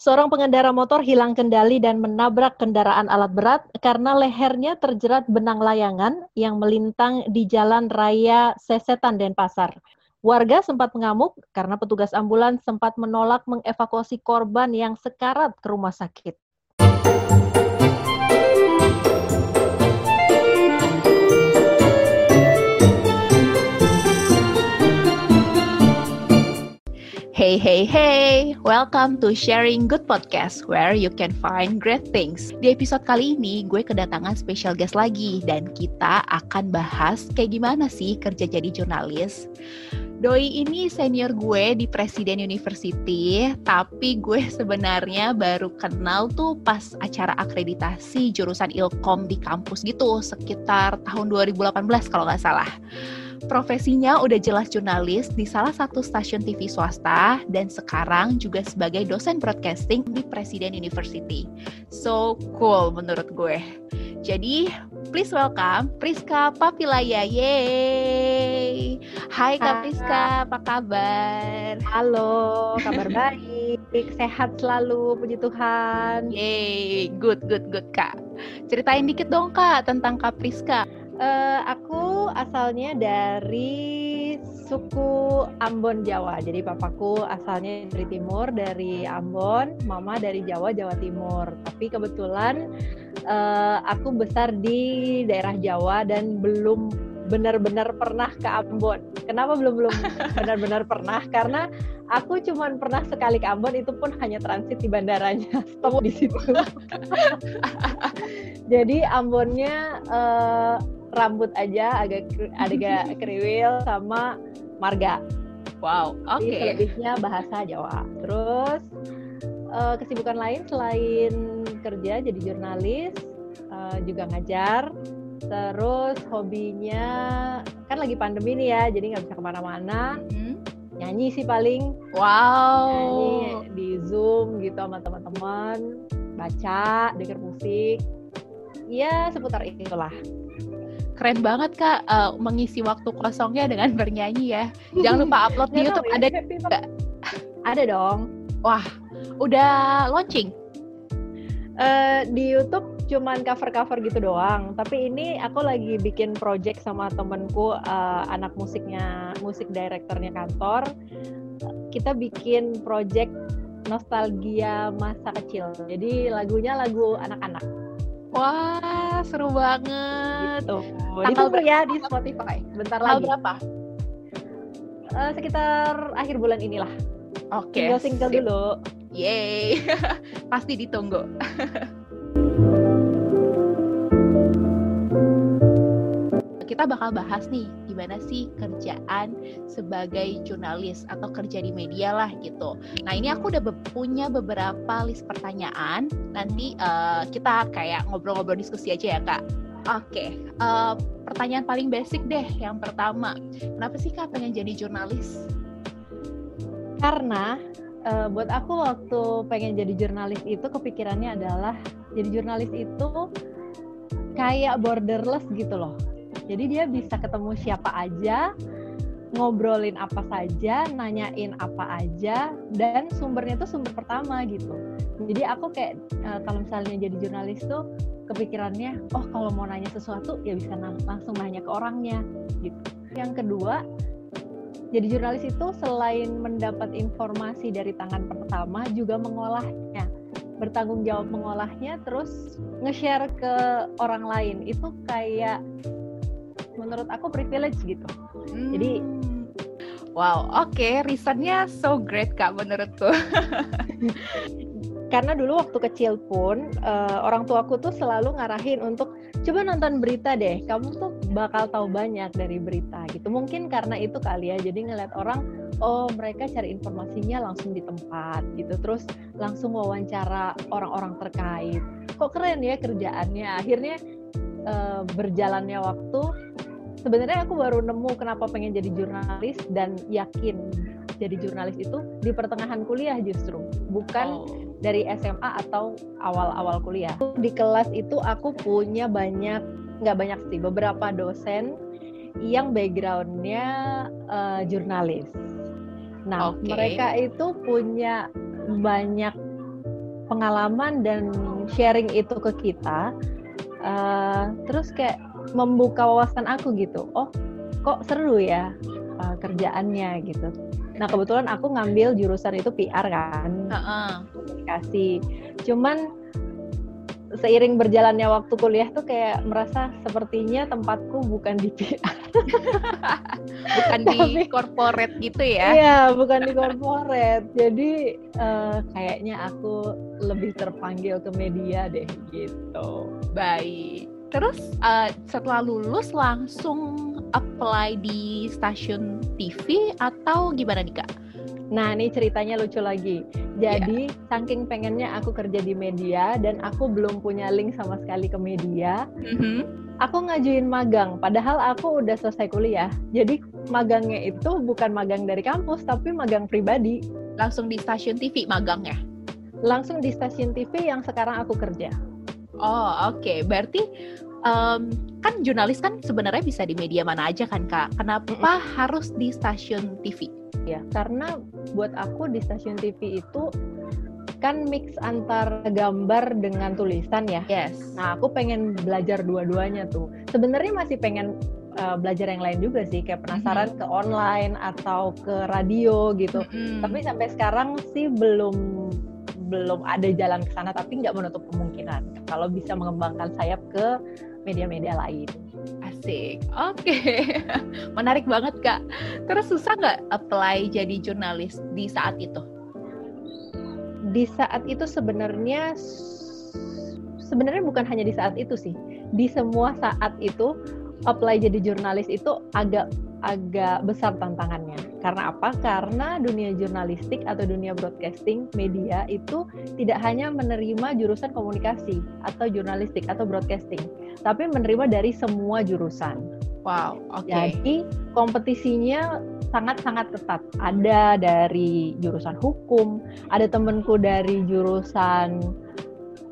Seorang pengendara motor hilang kendali dan menabrak kendaraan alat berat karena lehernya terjerat benang layangan yang melintang di jalan raya Sesetan Denpasar. Warga sempat mengamuk karena petugas ambulans sempat menolak mengevakuasi korban yang sekarat ke rumah sakit. Hey, hey, hey! Welcome to Sharing Good Podcast, where you can find great things. Di episode kali ini, gue kedatangan special guest lagi, dan kita akan bahas kayak gimana sih kerja jadi jurnalis. Doi ini senior gue di Presiden University, tapi gue sebenarnya baru kenal tuh pas acara akreditasi jurusan Ilkom di kampus gitu, sekitar tahun 2018 kalau nggak salah. Profesinya udah jelas jurnalis di salah satu stasiun TV swasta dan sekarang juga sebagai dosen broadcasting di Presiden University. So cool menurut gue. Jadi, please welcome Priska Papilaya. Yeay! Hai Kak Priska, apa kabar? Halo, kabar baik. Sehat selalu, puji Tuhan. Yeay, good, good, good Kak. Ceritain dikit dong Kak tentang Kak Priska. Uh, aku asalnya dari suku Ambon Jawa. Jadi papaku asalnya dari timur, dari Ambon, mama dari Jawa, Jawa Timur. Tapi kebetulan uh, aku besar di daerah Jawa dan belum benar-benar pernah ke Ambon. Kenapa belum belum benar-benar pernah? Karena aku cuma pernah sekali ke Ambon itu pun hanya transit di bandaranya, stop di situ. Jadi Ambonnya uh, rambut aja agak agak kriwil sama marga. Wow, oke. Okay. Lebihnya bahasa Jawa. Terus uh, kesibukan lain selain kerja jadi jurnalis, uh, juga ngajar. Terus hobinya kan lagi pandemi nih ya, jadi nggak bisa ke mana-mana. Hmm. Nyanyi sih paling. Wow. Nyanyi di Zoom gitu sama teman-teman, baca, denger musik. Iya seputar itulah keren banget kak uh, mengisi waktu kosongnya dengan bernyanyi ya. Jangan lupa upload di YouTube. Ada juga? Ada dong. Wah, udah launching? Uh, di YouTube cuman cover-cover gitu doang. Tapi ini aku lagi bikin project sama temenku uh, anak musiknya, musik direkturnya kantor. Kita bikin project nostalgia masa kecil. Jadi lagunya lagu anak-anak. Wah, seru banget. Gitu. Ditunggu ya di Spotify. Bentar lagi. berapa? Uh, sekitar akhir bulan inilah. Oke. Okay, single dulu. Yeay. Pasti ditunggu. kita bakal bahas nih gimana sih kerjaan sebagai jurnalis atau kerja di media lah gitu. Nah ini aku udah be punya beberapa list pertanyaan. Nanti uh, kita kayak ngobrol-ngobrol diskusi aja ya kak. Oke, okay. uh, eh, pertanyaan paling basic deh. Yang pertama, kenapa sih kak pengen jadi jurnalis? Karena uh, buat aku waktu pengen jadi jurnalis itu kepikirannya adalah jadi jurnalis itu kayak borderless gitu loh jadi dia bisa ketemu siapa aja, ngobrolin apa saja, nanyain apa aja, dan sumbernya tuh sumber pertama gitu. Jadi aku kayak uh, kalau misalnya jadi jurnalis tuh kepikirannya, oh kalau mau nanya sesuatu ya bisa langsung nanya ke orangnya gitu. Yang kedua, jadi jurnalis itu selain mendapat informasi dari tangan pertama juga mengolahnya bertanggung jawab mengolahnya terus nge-share ke orang lain itu kayak menurut aku privilege gitu. Hmm. Jadi Wow, oke, okay. reasonnya so great kak menurutku. Karena dulu waktu kecil pun uh, orang tuaku tuh selalu ngarahin untuk coba nonton berita deh, kamu tuh bakal tahu banyak dari berita gitu. Mungkin karena itu kali ya, jadi ngeliat orang, oh mereka cari informasinya langsung di tempat gitu, terus langsung wawancara orang-orang terkait. Kok keren ya kerjaannya. Akhirnya uh, berjalannya waktu sebenarnya aku baru nemu kenapa pengen jadi jurnalis dan yakin jadi jurnalis itu di pertengahan kuliah justru bukan oh. dari SMA atau awal-awal kuliah di kelas itu aku punya banyak nggak banyak sih beberapa dosen yang backgroundnya uh, jurnalis nah okay. mereka itu punya banyak pengalaman dan sharing itu ke kita uh, terus kayak membuka wawasan aku gitu oh kok seru ya uh, kerjaannya gitu nah kebetulan aku ngambil jurusan itu PR kan uh -uh. komunikasi cuman seiring berjalannya waktu kuliah tuh kayak merasa sepertinya tempatku bukan di PR. bukan di corporate gitu ya. Iya, bukan di corporate. Jadi uh, kayaknya aku lebih terpanggil ke media deh gitu. Baik. Terus uh, setelah lulus langsung apply di stasiun TV atau gimana nih Kak? Nah, ini ceritanya lucu lagi. Jadi, yeah. saking pengennya aku kerja di media dan aku belum punya link sama sekali ke media, mm-hmm. aku ngajuin magang. Padahal aku udah selesai kuliah. Jadi, magangnya itu bukan magang dari kampus, tapi magang pribadi. Langsung di stasiun TV magangnya? Langsung di stasiun TV yang sekarang aku kerja. Oh, oke. Okay. Berarti um, kan jurnalis kan sebenarnya bisa di media mana aja kan, Kak? Kenapa harus di stasiun TV? ya karena buat aku di stasiun TV itu kan mix antar gambar dengan tulisan ya. Yes. Nah, aku pengen belajar dua-duanya tuh. Sebenarnya masih pengen uh, belajar yang lain juga sih, kayak penasaran mm -hmm. ke online atau ke radio gitu. Mm -hmm. Tapi sampai sekarang sih belum belum ada jalan ke sana, tapi nggak menutup kemungkinan kalau bisa mengembangkan sayap ke media-media lain. Asik. Oke. Okay. Menarik banget, Kak. Terus susah nggak apply jadi jurnalis di saat itu? Di saat itu sebenarnya sebenarnya bukan hanya di saat itu sih. Di semua saat itu apply jadi jurnalis itu agak agak besar tantangannya. Karena apa? Karena dunia jurnalistik atau dunia broadcasting media itu tidak hanya menerima jurusan komunikasi atau jurnalistik atau broadcasting, tapi menerima dari semua jurusan. Wow, oke. Okay. Jadi kompetisinya sangat-sangat ketat. Ada dari jurusan hukum, ada temenku dari jurusan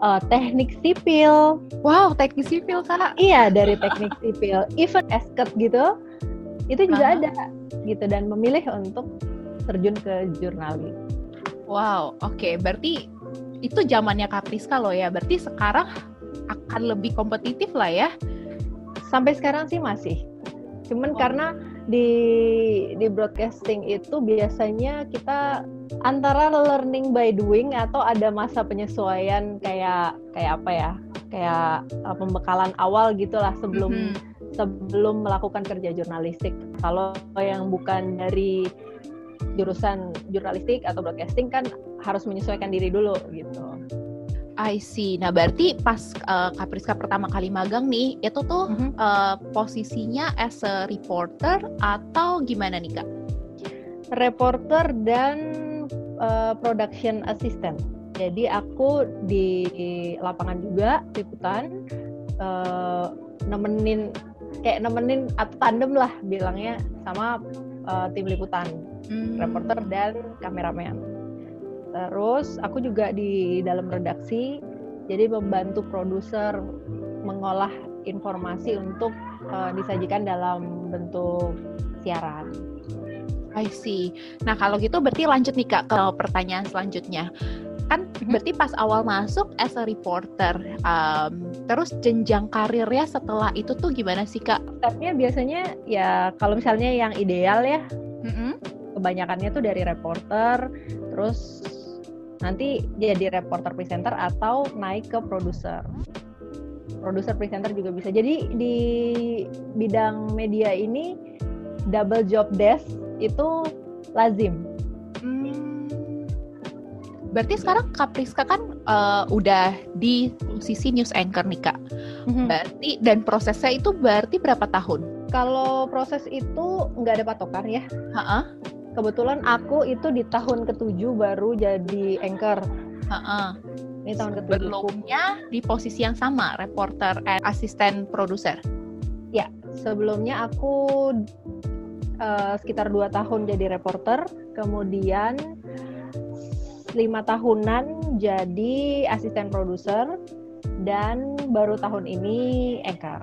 uh, teknik sipil. Wow, teknik sipil kak? Iya, dari teknik sipil. Even esket gitu, itu juga uh-huh. ada gitu dan memilih untuk terjun ke jurnalis. Wow, oke. Okay. Berarti itu zamannya Kak Priska loh ya. Berarti sekarang akan lebih kompetitif lah ya. Sampai sekarang sih masih. Cuman oh. karena di di broadcasting itu biasanya kita antara learning by doing atau ada masa penyesuaian kayak kayak apa ya? Kayak uh, pembekalan awal gitulah sebelum mm -hmm sebelum melakukan kerja jurnalistik. Kalau yang bukan dari jurusan jurnalistik atau broadcasting kan harus menyesuaikan diri dulu gitu. I see. Nah, berarti pas uh, Kapriska pertama kali magang nih, itu tuh mm-hmm. uh, posisinya as a reporter atau gimana nih, Kak? Reporter dan uh, production assistant. Jadi aku di lapangan juga liputan uh, nemenin kayak nemenin atau tandem lah bilangnya sama uh, tim liputan, hmm. reporter dan kameramen. Terus aku juga di dalam redaksi, jadi membantu produser mengolah informasi untuk uh, disajikan dalam bentuk siaran. I see. Nah kalau gitu berarti lanjut nih kak ke pertanyaan selanjutnya kan berarti pas awal masuk as a reporter um, terus jenjang karirnya setelah itu tuh gimana sih kak? Stepnya biasanya ya kalau misalnya yang ideal ya mm-hmm. kebanyakannya tuh dari reporter terus nanti jadi reporter presenter atau naik ke produser produser presenter juga bisa jadi di bidang media ini double job desk itu lazim Berarti sekarang Kapriska kan uh, udah di posisi news anchor nih kak. Mm-hmm. Berarti dan prosesnya itu berarti berapa tahun? Kalau proses itu nggak ada patokan ya. Ha-ha. Kebetulan aku itu di tahun ketujuh baru jadi anchor. Ha-ha. Ini tahun ketujuh. Sebelumnya di posisi yang sama, reporter and asisten produser. Ya, sebelumnya aku uh, sekitar dua tahun jadi reporter, kemudian lima tahunan jadi asisten produser dan baru tahun ini anchor.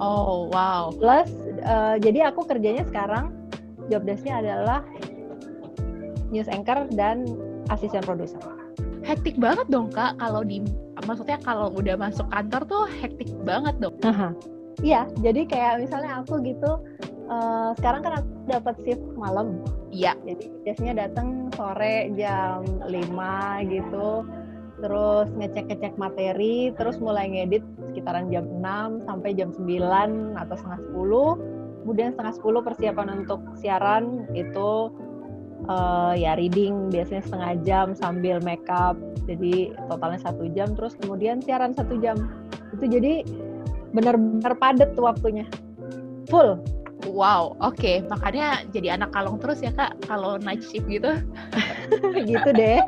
Oh wow. Plus uh, jadi aku kerjanya sekarang job desknya adalah news anchor dan asisten produser. hektik banget dong kak kalau di maksudnya kalau udah masuk kantor tuh hektik banget dong. Iya, jadi kayak misalnya aku gitu, uh, sekarang kan aku dapat shift malam. Iya. Jadi biasanya datang sore jam 5 gitu, terus ngecek-ngecek materi, terus mulai ngedit sekitaran jam 6 sampai jam 9 atau setengah 10. Kemudian setengah 10 persiapan untuk siaran itu uh, ya reading biasanya setengah jam sambil makeup jadi totalnya satu jam terus kemudian siaran satu jam itu jadi benar-benar padat tuh waktunya full wow oke okay. makanya jadi anak kalong terus ya kak kalau night shift gitu gitu deh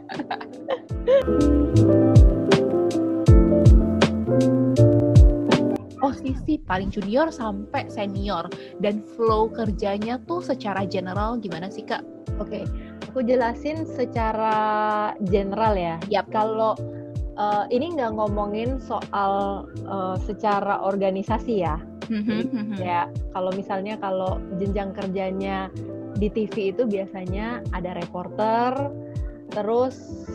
posisi paling junior sampai senior dan flow kerjanya tuh secara general gimana sih kak? Oke, okay. aku jelasin secara general ya. Yap. Kalau uh, ini nggak ngomongin soal uh, secara organisasi ya. Mm-hmm. ya kalau misalnya kalau jenjang kerjanya di TV itu biasanya ada reporter, terus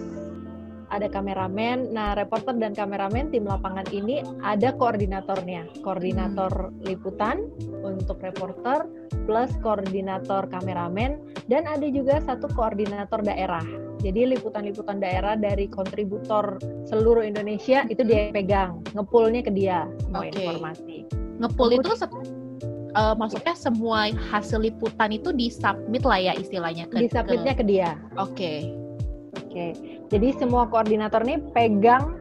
ada kameramen. Nah, reporter dan kameramen tim lapangan ini ada koordinatornya. Koordinator hmm. liputan untuk reporter plus koordinator kameramen dan ada juga satu koordinator daerah. Jadi liputan-liputan daerah dari kontributor seluruh Indonesia itu dia pegang, ngepulnya ke dia semua okay. informasi. Ngepul itu uh, maksudnya semua hasil liputan itu disubmit lah ya istilahnya ke disubmitnya ke, ke dia. Oke. Okay. Oke. Okay. Jadi semua koordinator ini pegang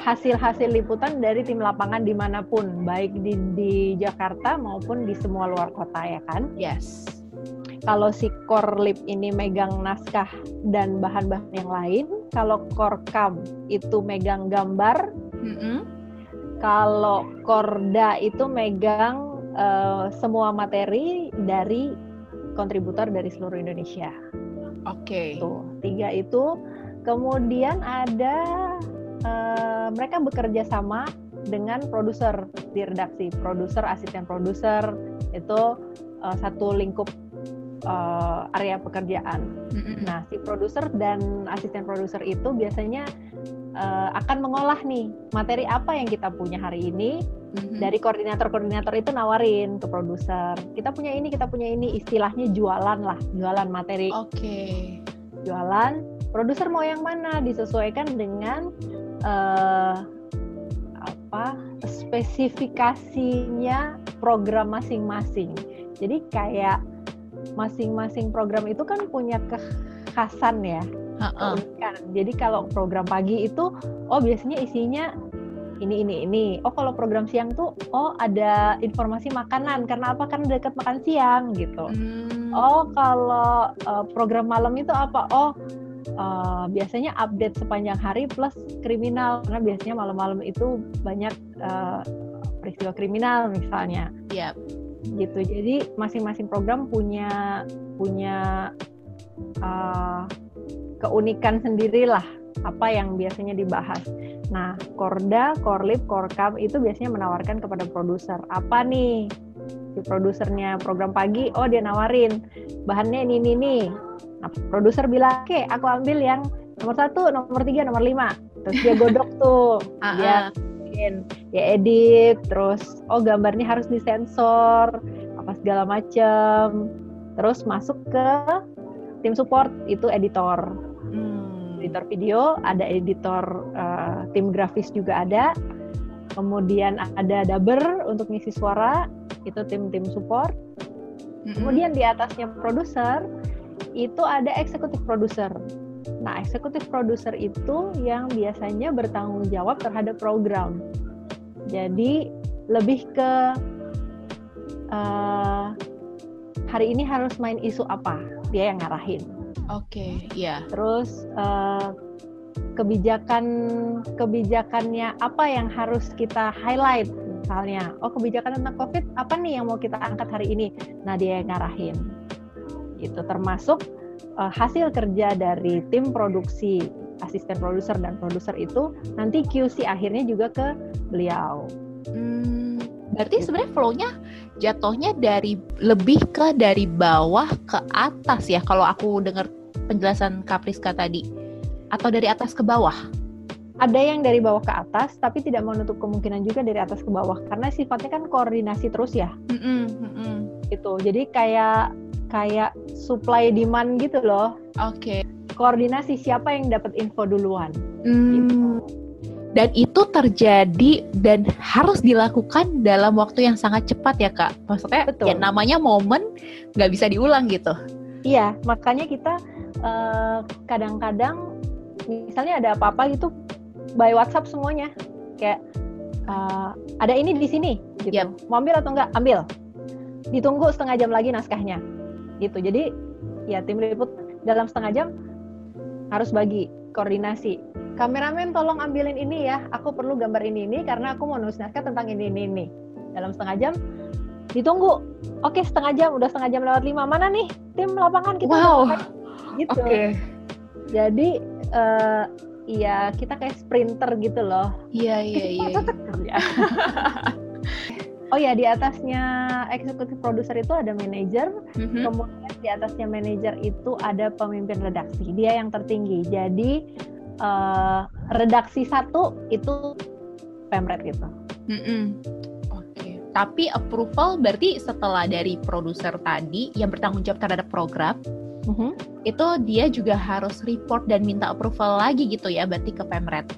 hasil-hasil liputan dari tim lapangan di mana pun, baik di, di Jakarta maupun di semua luar kota ya kan? Yes. Kalau si Korlip ini megang naskah dan bahan-bahan yang lain, kalau Korkam itu megang gambar, mm -hmm. kalau Korda itu megang uh, semua materi dari kontributor dari seluruh Indonesia. Oke. Okay. Tuh, tiga itu Kemudian ada uh, mereka bekerja sama dengan produser di redaksi, produser, asisten produser itu uh, satu lingkup uh, area pekerjaan. Nah, si produser dan asisten produser itu biasanya uh, akan mengolah nih materi apa yang kita punya hari ini. Mm-hmm. Dari koordinator-koordinator itu nawarin ke produser. Kita punya ini, kita punya ini. Istilahnya jualan lah, jualan materi. Oke. Okay. Jualan produser mau yang mana disesuaikan dengan uh, apa spesifikasinya program masing-masing. Jadi kayak masing-masing program itu kan punya kekhasan ya. Uh-uh. Jadi kalau program pagi itu oh biasanya isinya ini ini ini. Oh kalau program siang tuh oh ada informasi makanan karena apa? Karena dekat makan siang gitu. Hmm. Oh kalau uh, program malam itu apa? Oh uh, biasanya update sepanjang hari plus kriminal karena biasanya malam-malam itu banyak uh, peristiwa kriminal misalnya. Iya. Yep. Gitu. Jadi masing-masing program punya punya uh, keunikan sendirilah apa yang biasanya dibahas. Nah, Korda, Korlip, Korkam itu biasanya menawarkan kepada produser apa nih si produsernya program pagi, oh dia nawarin bahannya ini ini nih Nah, produser bilang, oke, aku ambil yang nomor satu, nomor tiga, nomor lima. Terus dia godok tuh, dia bikin, dia edit, terus oh gambarnya harus disensor, apa segala macem. Terus masuk ke tim support itu editor, hmm. editor video, ada editor uh, tim grafis juga ada. Kemudian ada dubber untuk ngisi suara, itu tim-tim support. Kemudian di atasnya produser, itu ada eksekutif produser. Nah, eksekutif produser itu yang biasanya bertanggung jawab terhadap program. Jadi lebih ke uh, hari ini harus main isu apa, dia yang ngarahin. Oke, okay, iya. Yeah. Terus uh, kebijakan kebijakannya apa yang harus kita highlight misalnya. Oh, kebijakan tentang COVID apa nih yang mau kita angkat hari ini? Nah, dia yang ngarahin itu termasuk uh, hasil kerja dari tim produksi asisten produser dan produser itu nanti QC akhirnya juga ke beliau. Hmm, berarti gitu. sebenarnya flow-nya jatuhnya dari lebih ke dari bawah ke atas ya kalau aku dengar penjelasan Kapriska tadi. atau dari atas ke bawah? Ada yang dari bawah ke atas, tapi tidak menutup kemungkinan juga dari atas ke bawah karena sifatnya kan koordinasi terus ya. Mm-mm, mm-mm. Gitu. Jadi kayak kayak supply demand gitu loh. Oke. Koordinasi siapa yang dapat info duluan. Hmm, Gitu. Dan itu terjadi dan harus dilakukan dalam waktu yang sangat cepat ya kak. Maksudnya Betul. ya namanya momen nggak bisa diulang gitu. Iya, makanya kita eh, kadang-kadang misalnya ada apa-apa gitu by WhatsApp semuanya. Kayak eh, ada ini di sini gitu. Yap. Mau ambil atau enggak? Ambil. Ditunggu setengah jam lagi naskahnya. Gitu. Jadi ya tim liput dalam setengah jam harus bagi koordinasi. Kameramen tolong ambilin ini ya. Aku perlu gambar ini ini karena aku mau nulis naskah tentang ini ini ini. Dalam setengah jam ditunggu. Oke, setengah jam, udah setengah jam lewat lima. Mana nih tim lapangan kita? Wow. Gitu. Jadi eh iya kita kayak sprinter gitu loh. Iya iya iya. Kerja. oh ya di atasnya eksekutif produser itu ada manajer, Mhm. kemudian di atasnya manajer itu ada pemimpin redaksi. Dia yang tertinggi. Jadi eh, redaksi satu itu pemret gitu. Mm-mm. Oke. Tapi approval berarti setelah dari produser tadi yang bertanggung jawab terhadap program Mhm. itu dia juga harus report dan minta approval lagi gitu ya berarti ke Pemret.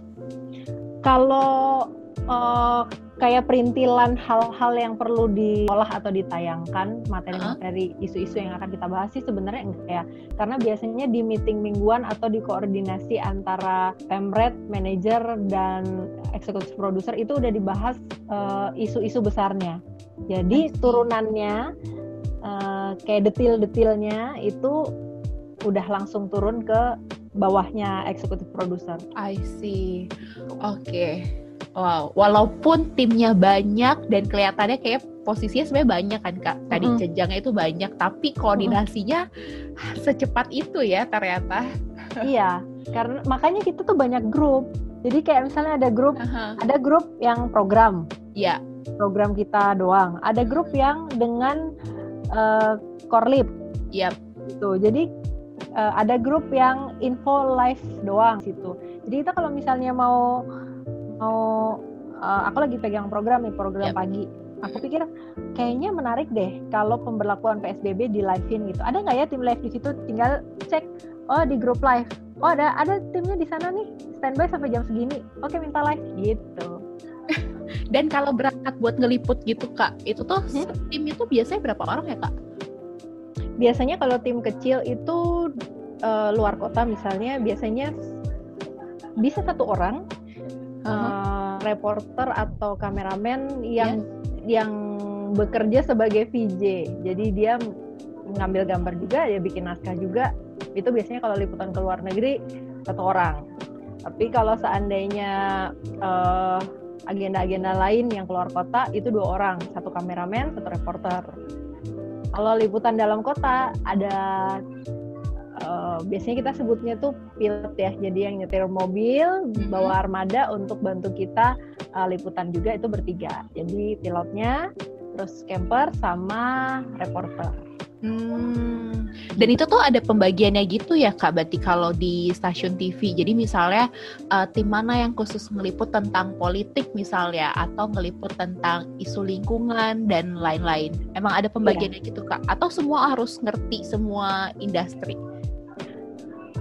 Kalau eh, kayak perintilan hal-hal yang perlu diolah atau ditayangkan materi-materi isu-isu yang akan kita bahas sih sebenarnya enggak ya karena biasanya di meeting mingguan atau di koordinasi antara pemret, manajer dan eksekutif produser itu udah dibahas eh, isu-isu besarnya. Jadi turunannya eh, kayak detil-detilnya itu udah langsung turun ke bawahnya eksekutif produser. I see. Oke. Wow. Walaupun timnya banyak dan kelihatannya kayak posisinya sebenarnya banyak kan kak. Tadi Mm-mm. jenjangnya itu banyak, tapi koordinasinya secepat itu ya ternyata. iya, karena makanya kita tuh banyak grup. Jadi kayak misalnya ada grup, Aha. ada grup yang program, Ya. program kita doang. Ada grup yang dengan eh, korlip Yap. gitu. Jadi eh, ada grup yang info live doang situ. Jadi kita kalau misalnya mau mau eh, aku lagi pegang program nih, program Yap. pagi. Aku pikir kayaknya menarik deh kalau pemberlakuan PSBB di live-in gitu. Ada nggak ya tim live di situ? Tinggal cek oh di grup live. Oh ada ada timnya di sana nih standby sampai jam segini. Oke minta live gitu. Dan kalau berangkat buat ngeliput gitu kak, itu tuh Hmm? tim itu biasanya berapa orang ya kak? Biasanya kalau tim kecil itu eh, luar kota misalnya biasanya bisa satu orang eh, reporter atau kameramen yang yang bekerja sebagai VJ. Jadi dia ngambil gambar juga, dia bikin naskah juga. Itu biasanya kalau liputan ke luar negeri satu orang. Tapi kalau seandainya eh, agenda-agenda lain yang keluar kota itu dua orang, satu kameramen, satu reporter. Kalau liputan dalam kota ada eh, biasanya kita sebutnya tuh pilot ya. Jadi yang nyetir mobil Mhm. bawa armada untuk bantu kita eh, liputan juga itu bertiga. Jadi pilotnya, terus camper sama reporter. Hmm. Dan itu tuh ada pembagiannya gitu ya kak, berarti kalau di stasiun TV. Jadi misalnya eh, tim mana yang khusus ngeliput tentang politik misalnya, atau ngeliput tentang isu lingkungan dan lain-lain. Emang ada pembagiannya gitu kak? Atau semua harus ngerti semua industri?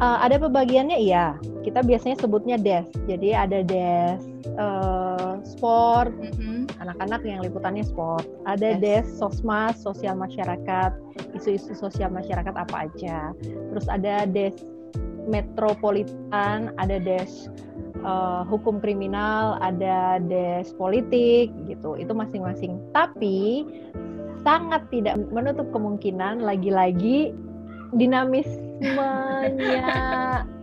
Eh, ada pembagiannya iya. Kita biasanya sebutnya desk. Jadi ada desk eh, sport, Mhm. anak-anak yang liputannya sport. Ada Yes. desk sosmas, sosial masyarakat, isu-isu sosial masyarakat apa aja. Terus ada desk metropolitan, ada desk eh, hukum kriminal, ada desk politik gitu. Itu masing-masing. Tapi sangat tidak menutup kemungkinan lagi-lagi dinamismenya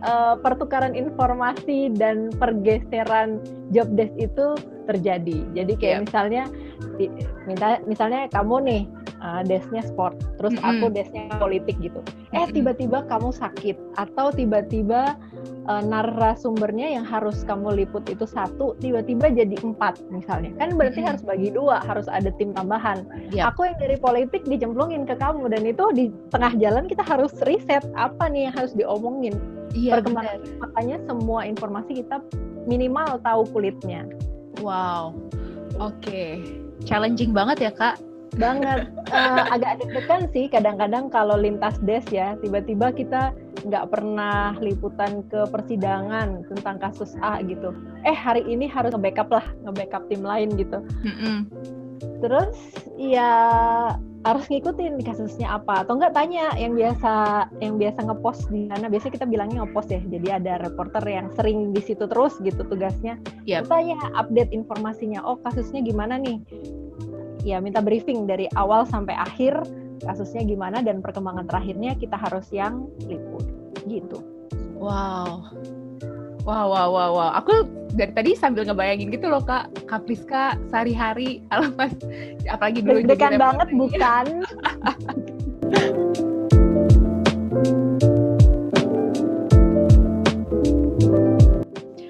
eh, pertukaran informasi dan pergeseran job desk itu terjadi. Jadi kayak Yep. misalnya di- minta misalnya kamu nih uh, desknya sport, terus Mm-mm. aku desknya politik gitu. Eh tiba-tiba kamu sakit atau tiba-tiba uh, narasumbernya yang harus kamu liput itu satu, tiba-tiba jadi empat misalnya. Kan berarti Mm-mm. harus bagi dua, harus ada tim tambahan. Yap. Aku yang dari politik dijemplungin ke kamu dan itu di tengah jalan kita harus riset apa nih yang harus diomongin. Iya, perkembangan bener. makanya semua informasi kita minimal tahu kulitnya. Wow. Oke. Okay. Challenging banget ya, Kak banget. Uh, agak deg-degan sih kadang-kadang kalau lintas des ya tiba-tiba kita nggak pernah liputan ke persidangan tentang kasus A gitu. Eh hari ini harus nge-backup lah nge-backup tim lain gitu. Mm -hmm. terus ya harus ngikutin kasusnya apa. Atau enggak tanya yang biasa yang biasa ngepost di sana. Biasanya kita bilangnya ngepost ya jadi ada reporter yang sering di situ terus gitu tugasnya. Yep. tanya update informasinya oh kasusnya gimana nih ya minta briefing dari awal sampai akhir kasusnya gimana dan perkembangan terakhirnya kita harus yang liput gitu. Wow. Wow, wow, wow, wow. Aku dari tadi sambil ngebayangin gitu loh kak, Kak Priska sehari-hari, pas apalagi dulu Deg-degan banget bukan?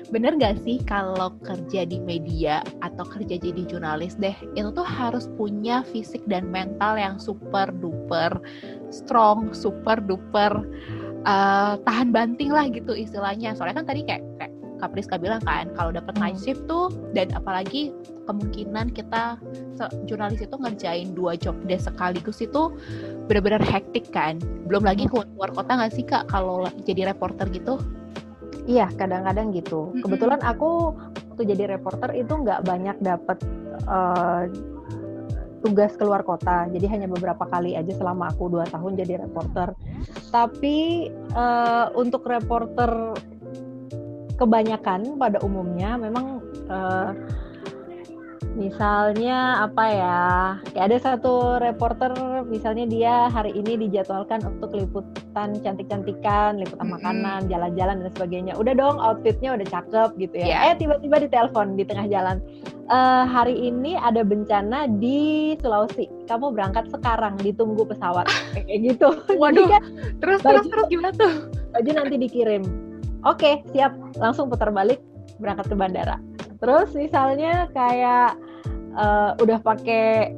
bener gak sih kalau kerja di media atau kerja jadi jurnalis deh itu tuh harus punya fisik dan mental yang super duper strong, super duper uh, tahan banting lah gitu istilahnya. Soalnya kan tadi kayak, kayak Kapriska bilang kan kalau dapat night hmm. shift tuh dan apalagi kemungkinan kita jurnalis itu ngerjain dua job desk sekaligus itu benar-benar hektik kan. Belum lagi hmm. keluar, keluar kota nggak sih kak kalau jadi reporter gitu? Iya, kadang-kadang gitu. Mm-hmm. Kebetulan aku waktu jadi reporter itu nggak banyak dapat uh, eh, tugas keluar kota, jadi hanya beberapa kali aja selama aku dua tahun jadi reporter. Tapi uh, untuk reporter kebanyakan pada umumnya memang uh, misalnya apa ya? Kayak ada satu reporter misalnya dia hari ini dijadwalkan untuk liputan cantik-cantikan liputan mm-hmm. makanan jalan-jalan dan sebagainya. Udah dong outfitnya udah cakep gitu ya. Yeah. eh tiba-tiba ditelepon di tengah jalan. Uh, hari ini ada bencana di Sulawesi. Kamu berangkat sekarang ditunggu pesawat. Kayak gitu. Waduh. Kan, terus baju, terus terus gimana tuh? Baju nanti dikirim. Oke okay, siap. Langsung putar balik berangkat ke bandara terus misalnya kayak uh, udah pakai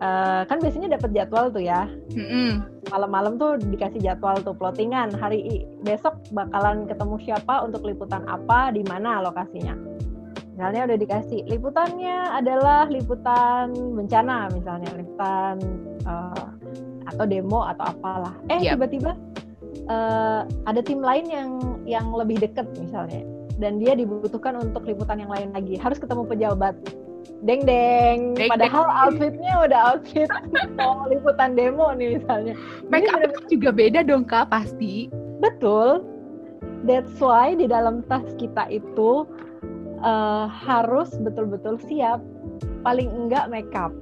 uh, kan biasanya dapat jadwal tuh ya. Mm-hmm. malam-malam tuh dikasih jadwal tuh plottingan. Hari besok bakalan ketemu siapa untuk liputan apa di mana lokasinya. Misalnya udah dikasih liputannya adalah liputan bencana misalnya liputan uh, atau demo atau apalah. Eh yep. tiba-tiba uh, ada tim lain yang yang lebih deket misalnya dan dia dibutuhkan untuk liputan yang lain lagi. Harus ketemu pejabat. Deng deng, deng padahal deng. outfitnya udah outfit. Mau liputan demo nih misalnya. Make up juga beda dong kak pasti. Betul. That's why di dalam tas kita itu uh, harus betul-betul siap. Paling enggak makeup.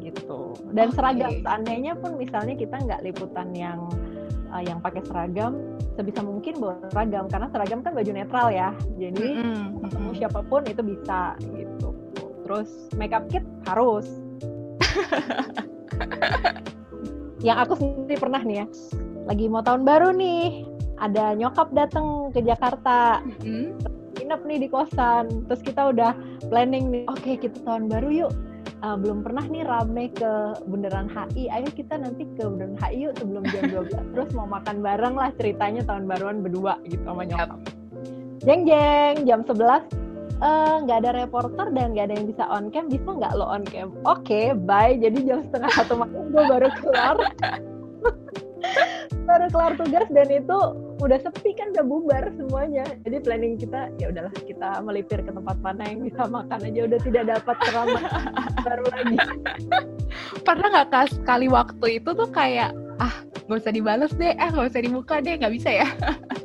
Gitu. Dan okay. seragam. Seandainya pun misalnya kita nggak liputan yang uh, yang pakai seragam sebisa mungkin bawa seragam karena seragam kan baju netral ya. Jadi mm -hmm. ketemu siapa pun itu bisa gitu. Terus makeup kit harus. Yang aku sendiri pernah nih ya lagi mau tahun baru nih ada nyokap datang ke Jakarta. Mm-hmm. nginep nih di kosan terus kita udah planning nih oke okay, kita tahun baru yuk uh, belum pernah nih rame ke Bundaran HI ayo kita nanti ke Bundaran HI yuk sebelum jam 12 terus mau makan bareng lah ceritanya tahun baruan berdua gitu sama nyokap. Jeng jeng jam 11 eh, nggak uh, ada reporter dan nggak ada yang bisa on cam. Bisa nggak lo on cam? Oke okay, bye. Jadi jam setengah satu malam gue baru keluar baru kelar tugas dan itu udah sepi kan udah bubar semuanya. Jadi planning kita ya udahlah kita melipir ke tempat mana yang bisa makan aja. Udah tidak dapat ceramah baru lagi. Pernah nggak kas sekali waktu itu tuh kayak ah nggak usah dibales deh ah nggak usah dibuka deh nggak bisa ya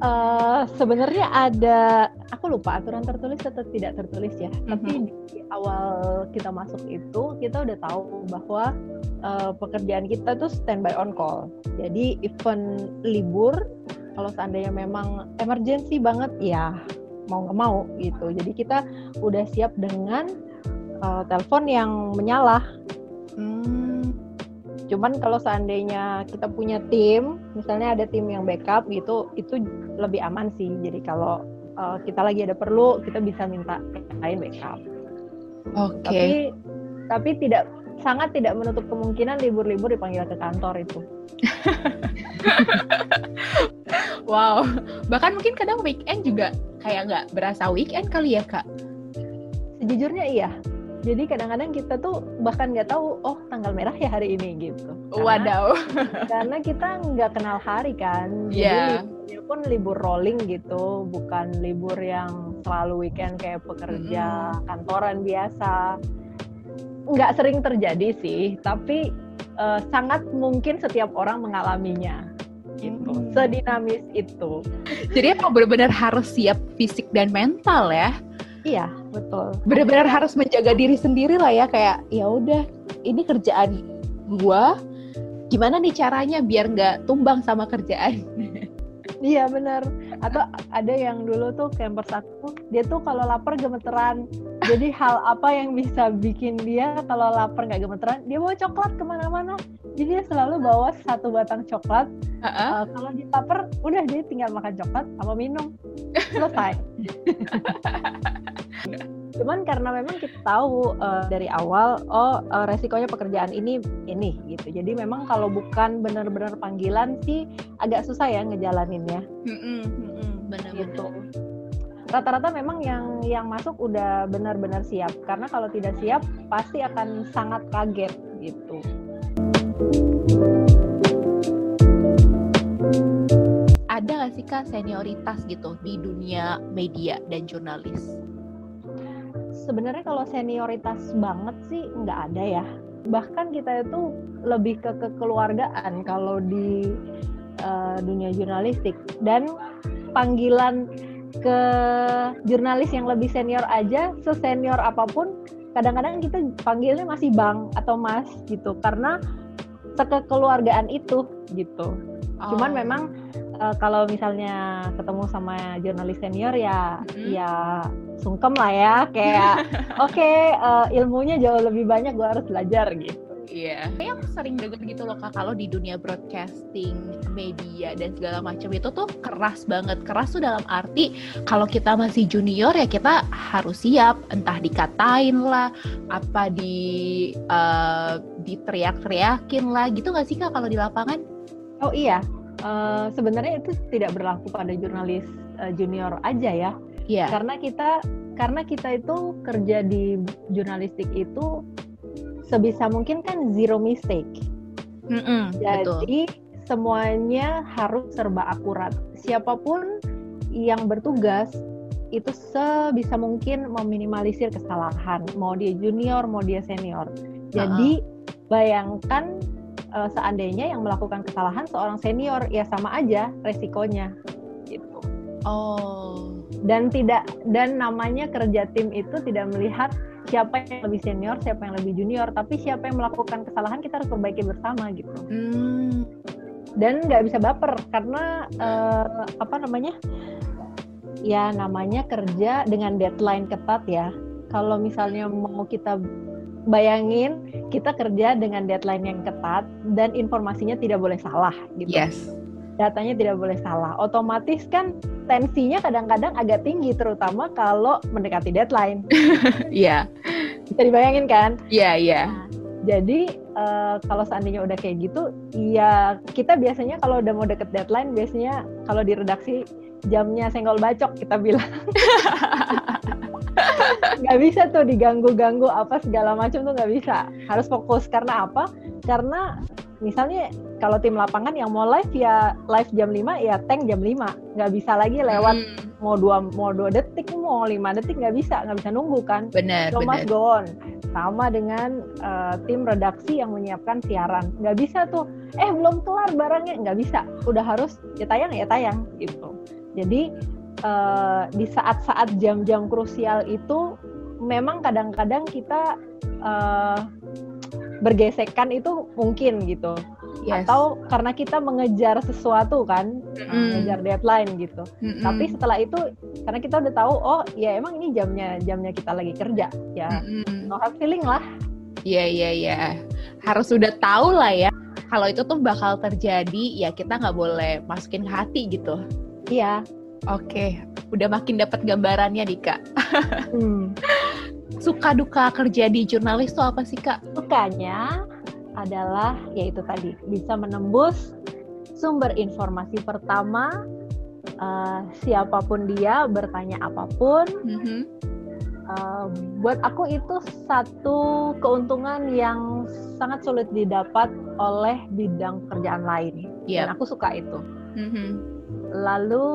uh, sebenarnya ada aku lupa aturan tertulis atau tidak tertulis ya. Mm-hmm. tapi di awal kita masuk itu kita udah tahu bahwa uh, pekerjaan kita tuh standby on call. Jadi event libur kalau seandainya memang emergency banget ya mau nggak mau gitu. Jadi kita udah siap dengan uh, telepon yang menyala. Hmm Cuman kalau seandainya kita punya tim, misalnya ada tim yang backup gitu, itu lebih aman sih. Jadi kalau uh, kita lagi ada perlu, kita bisa minta lain backup. Oke. Okay. Tapi tapi tidak sangat tidak menutup kemungkinan libur-libur dipanggil ke kantor itu. wow. Bahkan mungkin kadang weekend juga kayak nggak berasa weekend kali ya kak? Sejujurnya iya. Jadi kadang-kadang kita tuh bahkan nggak tahu, oh tanggal merah ya hari ini gitu. Karena, Wadaw. karena kita nggak kenal hari kan. Iya. Jadi pun libur rolling gitu, bukan libur yang selalu weekend kayak pekerja mm-hmm. kantoran biasa. Nggak sering terjadi sih, tapi uh, sangat mungkin setiap orang mengalaminya gitu. Hmm. Sedinamis itu. Jadi emang benar-benar harus siap fisik dan mental ya. Iya, betul. Benar-benar harus menjaga diri sendiri lah ya kayak ya udah ini kerjaan gua gimana nih caranya biar nggak tumbang sama kerjaan. iya benar. Atau ada yang dulu tuh campers aku, dia tuh kalau lapar gemeteran. Jadi hal apa yang bisa bikin dia kalau lapar nggak gemeteran? Dia bawa coklat ke mana-mana. Jadi dia selalu bawa satu batang coklat. Uh -uh. Uh, kalau dia lapar, udah dia tinggal makan coklat sama minum. Selesai. Cuman karena memang kita tahu uh, dari awal, oh uh, resikonya pekerjaan ini ini gitu. Jadi memang kalau bukan benar-benar panggilan sih agak susah ya ngejalaninnya. benar gitu. Rata-rata memang yang yang masuk udah benar-benar siap. Karena kalau tidak siap pasti akan sangat kaget gitu. Ada nggak sih kak senioritas gitu di dunia media dan jurnalis? Sebenarnya kalau senioritas banget sih nggak ada ya. Bahkan kita itu lebih ke kekeluargaan kalau di uh, dunia jurnalistik. Dan panggilan ke jurnalis yang lebih senior aja sesenior apa pun kadang-kadang kita panggilnya masih bang atau mas gitu. Karena sekekeluargaan itu gitu. Oh. cuman memang uh, kalau misalnya ketemu sama jurnalis senior ya hmm. ya sungkem lah ya kayak oke okay, uh, eh, ilmunya jauh lebih banyak gue harus belajar gitu Iya, yeah. yang sering denger gitu loh kak kalau di dunia broadcasting, media dan segala macam itu tuh keras banget. Keras tuh dalam arti kalau kita masih junior ya kita harus siap, entah dikatain lah, apa di uh, diteriak-teriakin lah, gitu nggak sih kak kalau di lapangan? Oh iya, uh, sebenarnya itu tidak berlaku pada jurnalis uh, junior aja ya. Yeah. Karena kita karena kita itu kerja di jurnalistik itu sebisa mungkin kan zero mistake. Mm -mm, Jadi betul. semuanya harus serba akurat. Siapa pun yang bertugas itu sebisa mungkin meminimalisir kesalahan, mau dia junior, mau dia senior. Jadi uh -huh. bayangkan uh, seandainya yang melakukan kesalahan seorang senior ya sama aja resikonya gitu. Oh. Dan tidak dan namanya kerja tim itu tidak melihat siapa yang lebih senior, siapa yang lebih junior, tapi siapa yang melakukan kesalahan kita harus perbaiki bersama gitu. Hmm. Dan nggak bisa baper karena uh, apa namanya? Ya namanya kerja dengan deadline ketat ya. Kalau misalnya mau kita bayangin kita kerja dengan deadline yang ketat dan informasinya tidak boleh salah gitu. Yes. Datanya tidak boleh salah. Otomatis kan tensinya kadang-kadang agak tinggi terutama kalau mendekati deadline. Iya. yeah. Bisa dibayangin kan? Iya, yeah, iya. Yeah. Nah, jadi uh, kalau seandainya udah kayak gitu, ya kita biasanya kalau udah mau deket deadline biasanya kalau di redaksi jamnya senggol bacok kita bilang. nggak bisa tuh diganggu-ganggu apa segala macam tuh nggak bisa. Harus fokus. Karena apa? Karena misalnya kalau tim lapangan yang mau live ya live jam 5 ya tank jam 5 nggak bisa lagi lewat hmm. mau dua mau dua detik mau lima detik nggak bisa. Nggak bisa nunggu kan? Benar so benar. go on. Sama dengan uh, tim redaksi yang menyiapkan siaran. Nggak bisa tuh eh belum kelar barangnya. Nggak bisa. Udah harus ya tayang ya tayang gitu. Jadi uh, di saat-saat jam-jam krusial itu memang kadang-kadang kita uh, bergesekan itu mungkin gitu. Yes. atau karena kita mengejar sesuatu kan mm. mengejar deadline gitu. Mm -mm. tapi setelah itu karena kita udah tahu oh ya emang ini jamnya jamnya kita lagi kerja ya. Mm no hard feeling lah. Iya iya iya. Harus sudah tahu lah ya kalau itu tuh bakal terjadi ya kita nggak boleh masukin hati gitu. Iya Oke, udah makin dapat gambarannya nih kak. hmm. Suka duka kerja di jurnalis tuh apa sih kak? Sukanya adalah yaitu tadi bisa menembus sumber informasi pertama uh, siapa pun dia bertanya apa pun. Mm-hmm. Uh, buat aku itu satu keuntungan yang sangat sulit didapat oleh bidang pekerjaan lain. Yep. Dan aku suka itu. Mm-hmm. Lalu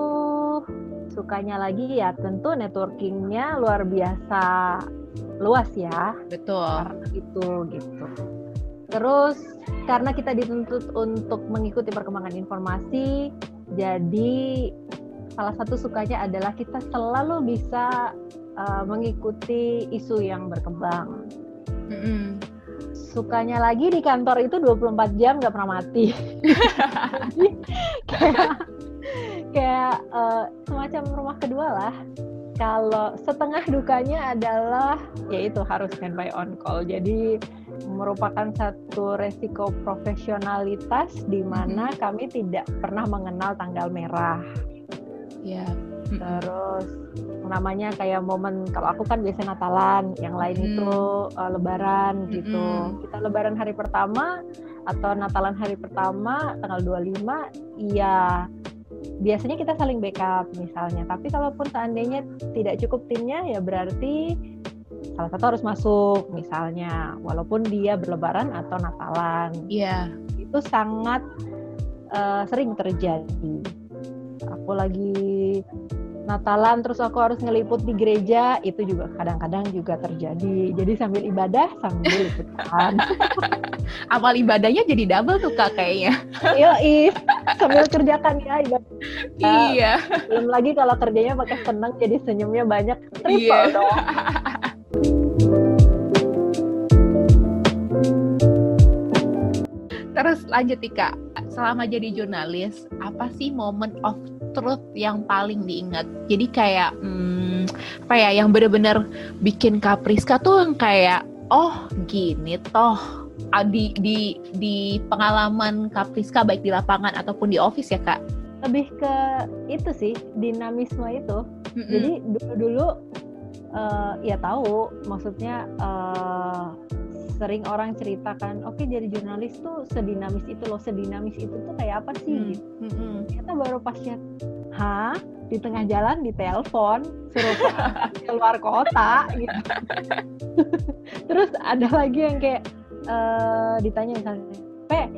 sukanya lagi ya tentu networkingnya luar biasa luas ya. Betul. Karena itu gitu. Terus karena kita dituntut untuk mengikuti perkembangan informasi, jadi salah satu sukanya adalah kita selalu bisa uh, mengikuti isu yang berkembang. Mm -hmm. Sukanya lagi di kantor itu 24 jam nggak pernah mati. kayak kayak uh, semacam rumah kedua lah kalau setengah dukanya adalah yaitu harus standby on call. Jadi merupakan satu resiko profesionalitas di mana mm-hmm. kami tidak pernah mengenal tanggal merah. Ya. Yeah. Terus namanya kayak momen kalau aku kan biasa Natalan, yang lain mm. itu uh, Lebaran gitu. Mm. Kita Lebaran hari pertama atau Natalan hari pertama tanggal 25, iya biasanya kita saling backup misalnya. Tapi kalaupun seandainya tidak cukup timnya ya berarti salah satu harus masuk misalnya walaupun dia berlebaran atau Natalan. Iya. Yeah. Itu sangat uh, sering terjadi. Aku lagi Natalan terus aku harus ngeliput di gereja itu juga kadang-kadang juga terjadi. Jadi sambil ibadah sambil liputan. Amal ibadahnya jadi double tuh kak kayaknya. Iya, sambil kerjakan ya ibadah. Iya. Belum lagi kalau kerjanya pakai senang jadi senyumnya banyak triple iya. dong. Terus lanjut nih kak, selama jadi jurnalis, apa sih moment of truth yang paling diingat. Jadi kayak hmm, apa ya yang bener-bener bikin Kapriska tuh yang kayak oh gini toh di di di pengalaman Kapriska baik di lapangan ataupun di office ya kak. Lebih ke itu sih dinamisme itu. Mm-hmm. Jadi dulu-dulu uh, ya tahu maksudnya uh, sering orang ceritakan, oke okay, jadi jurnalis tuh sedinamis itu loh, sedinamis itu tuh kayak apa sih? Hmm. Gitu. Hmm. Ternyata baru pas chat, hah? Di tengah jalan ditelepon, suruh keluar kota gitu. Terus ada lagi yang kayak uh, ditanya misalnya, Pe,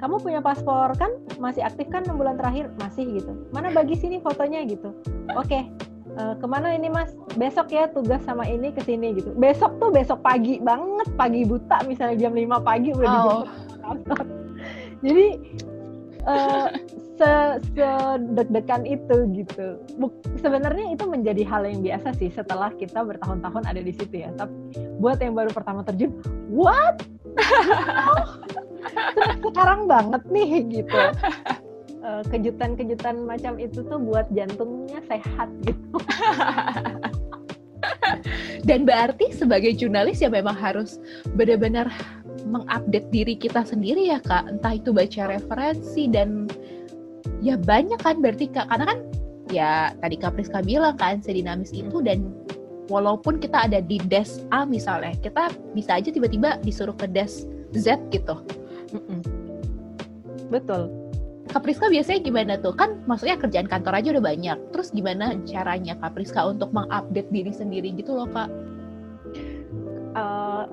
kamu punya paspor kan masih aktif kan 6 bulan terakhir masih gitu mana bagi sini fotonya gitu oke okay, uh, ke mana ini mas? Besok ya tugas sama ini ke sini gitu. Besok tuh besok pagi banget pagi buta misalnya jam 5 pagi udah oh. di kantor jadi uh, se, se deg-degan itu gitu. Sebenarnya itu menjadi hal yang biasa sih setelah kita bertahun-tahun ada di situ ya. Tapi buat yang baru pertama terjun what? Oh, sekarang banget nih gitu Eh, kejutan-kejutan macam itu tuh buat jantungnya sehat gitu. Dan berarti sebagai jurnalis ya memang harus benar-benar mengupdate diri kita sendiri ya kak. Entah itu baca referensi dan ya banyak kan berarti kak. Karena kan ya tadi Kak Priska bilang kan sedinamis itu dan walaupun kita ada di desk A misalnya, kita bisa aja tiba-tiba disuruh ke desk Z gitu. Mm -mm. Betul Kapriska biasanya gimana tuh? Kan maksudnya kerjaan kantor aja udah banyak. Terus gimana caranya Kapriska untuk mengupdate diri sendiri gitu loh, Kak? Uh,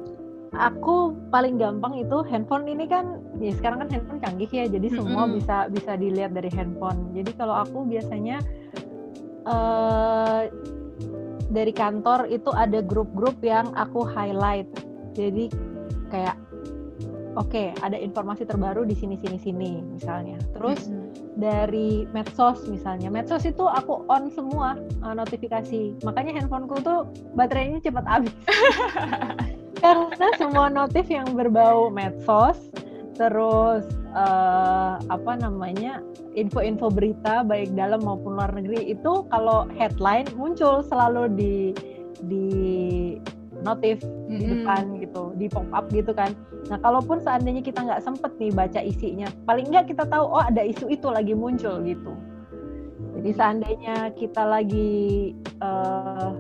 aku paling gampang itu handphone ini kan ya sekarang kan handphone canggih ya jadi semua mm -hmm. bisa bisa dilihat dari handphone jadi kalau aku biasanya uh, dari kantor itu ada grup-grup yang aku highlight jadi kayak oke okay, ada informasi terbaru di sini sini sini misalnya. Terus hmm. dari medsos misalnya. Medsos itu aku on semua uh, notifikasi. Makanya handphoneku tuh baterainya cepat habis. Karena semua notif yang berbau medsos terus uh, apa namanya info-info berita baik dalam maupun luar negeri itu kalau headline muncul selalu di di notif mm-hmm. di depan gitu, di pop up gitu kan. Nah, kalaupun seandainya kita nggak sempet nih baca isinya, paling nggak kita tahu oh ada isu itu lagi muncul gitu. Jadi seandainya kita lagi uh,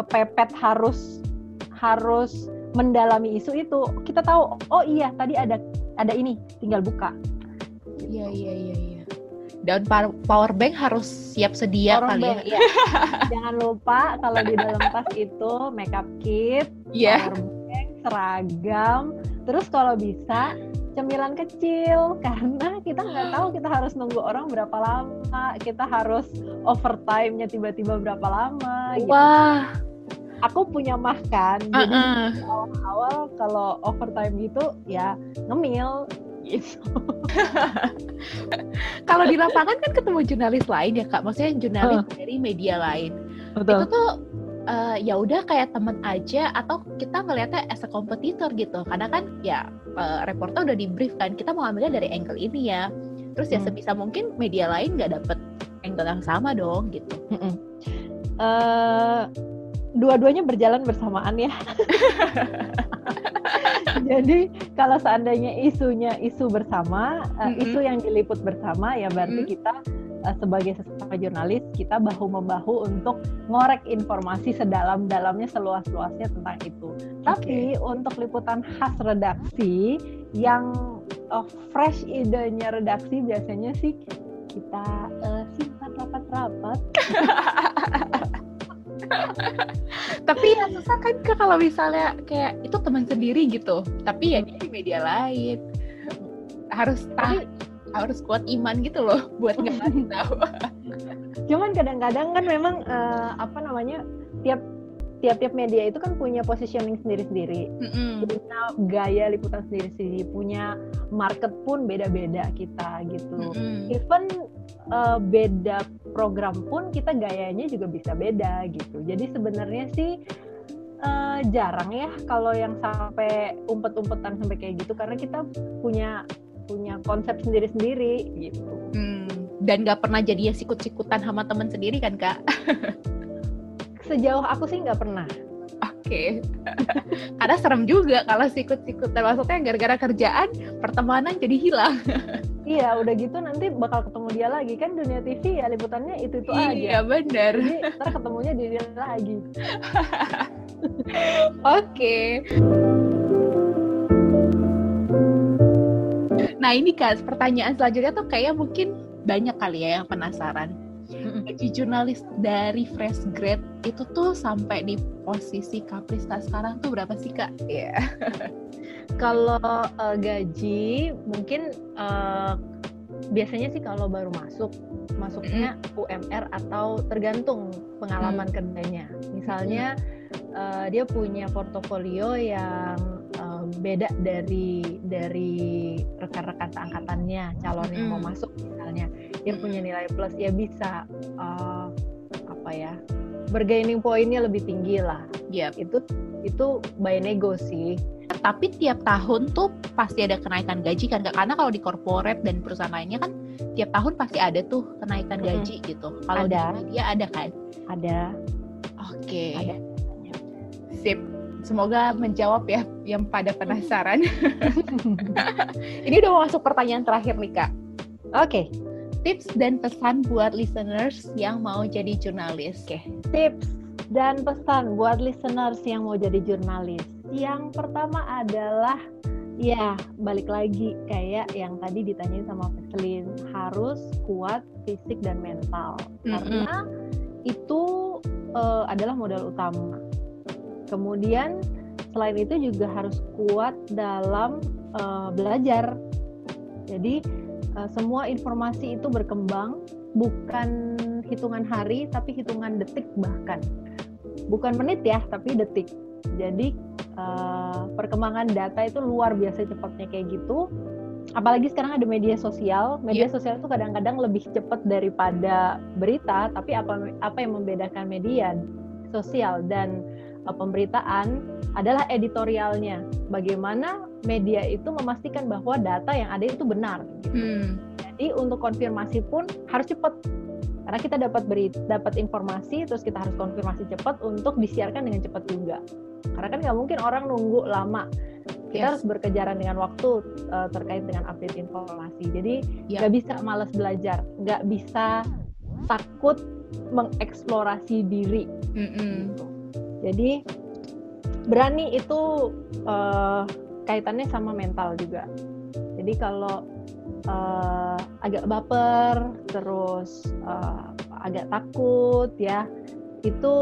kepepet harus harus mendalami isu itu, kita tahu oh iya tadi ada ada ini, tinggal buka. Iya iya iya iya. Dan power bank harus siap sedia power kali bank, ya. ya. Jangan lupa kalau di dalam tas itu makeup kit, Iya. power bank, seragam, terus kalau bisa cemilan kecil karena kita nggak tahu kita harus nunggu orang berapa lama, kita harus overtime-nya tiba-tiba berapa lama. Gitu. Wah, Aku punya mah kan, jadi uh-uh. awal kalau overtime gitu ya ngemil gitu. kalau di lapangan kan ketemu jurnalis lain ya kak, maksudnya jurnalis dari media lain. Itu tuh eh, ya udah kayak temen aja atau kita ngelihatnya as a kompetitor gitu. Karena kan ya eh, reporter udah di brief kan, kita mau ambilnya dari angle ini ya. Terus ya Hmm. sebisa mungkin media lain nggak dapet angle yang sama dong gitu. Mm-mm. Eh, dua-duanya berjalan bersamaan ya. Jadi kalau seandainya isunya isu bersama, eh, Mm-mm. isu yang diliput bersama ya berarti Mm. kita eh, sebagai sesama jurnalis kita bahu membahu untuk ngorek informasi sedalam-dalamnya seluas-luasnya tentang itu. Tapi untuk liputan khas redaksi yang eh, fresh idenya redaksi biasanya sih kita eh, simpan rapat-rapat Tapi ya susah kan Kak, kalau misalnya kayak itu teman sendiri gitu. Tapi ya dia di media lain. Harus tahu harus kuat iman gitu loh buat nggak tahu. Cuman kadang-kadang kan memang eh, apa namanya tiap tiap-tiap media itu kan punya positioning sendiri-sendiri, punya gaya liputan sendiri-sendiri, punya market pun beda-beda kita gitu. Mm-mm. Even eh, beda program pun kita gayanya juga bisa beda gitu. Jadi sebenarnya sih eh, jarang ya kalau yang sampai umpet-umpetan sampai kayak gitu karena kita punya punya konsep sendiri-sendiri gitu. Hmm, Dan nggak pernah jadi ya sikut-sikutan sama teman sendiri kan kak? Sejauh aku sih nggak pernah. Oke. Karena serem juga kalau sikut-sikutan. Maksudnya gara-gara kerjaan pertemanan jadi hilang. Iya, udah gitu nanti bakal ketemu dia lagi kan dunia TV ya liputannya itu itu aja. Iya benar. Jadi ntar ketemunya di dia lagi. Oke. Nah ini kan pertanyaan selanjutnya tuh kayak mungkin banyak kali ya yang penasaran. Jurnalis dari fresh grade itu tuh sampai di posisi Kaprista sekarang tuh berapa sih kak? Iya. Kalau eh, gaji mungkin eh, biasanya sih kalau baru masuk masuknya UMR atau tergantung pengalaman kerjanya. Misalnya eh, dia punya portofolio yang eh, beda dari dari rekan-rekan seangkatannya calon yang mau masuk misalnya dia punya nilai plus ya bisa eh, apa ya bergaining pointnya lebih tinggi lah Yap. itu itu by nego sih Tapi tiap tahun tuh pasti ada kenaikan gaji kan Kak? Karena kalau di corporate dan perusahaan lainnya kan tiap tahun pasti ada tuh kenaikan Mm-mm. gaji gitu. Kalau di Ada. media ada kan? ada Oke. Ada. Sip. Semoga menjawab ya yang pada penasaran. Ini udah mau masuk pertanyaan terakhir nih Kak. oke Tips dan pesan buat listeners yang mau jadi jurnalis. Oke. tips dan pesan buat listeners yang mau jadi jurnalis. Yang pertama adalah ya balik lagi kayak yang tadi ditanyain sama Peselin harus kuat fisik dan mental karena itu eh, adalah modal utama. Kemudian selain itu juga harus kuat dalam eh, belajar. Jadi eh, semua informasi itu berkembang bukan hitungan hari tapi hitungan detik bahkan. Bukan menit ya tapi detik. Jadi eh, perkembangan data itu luar biasa cepatnya kayak gitu. Apalagi sekarang ada media sosial. Media Iya. sosial itu kadang-kadang lebih cepat daripada berita tapi apa apa yang membedakan media? Sosial. Dan pemberitaan adalah editorialnya bagaimana media itu memastikan bahwa data yang ada itu benar gitu. Hmm. Jadi untuk konfirmasi pun harus cepat karena kita dapat beri dapat informasi terus kita harus konfirmasi cepat untuk disiarkan dengan cepat juga. Karena kan nggak mungkin orang nunggu lama. Kita Yes. harus berkejaran dengan waktu uh, terkait dengan update informasi. Jadi Ya. nggak bisa malas belajar, nggak bisa takut mengeksplorasi diri. Mm-mm. Jadi berani itu uh, kaitannya sama mental juga. Jadi kalau uh, agak baper, terus uh, agak takut ya, itu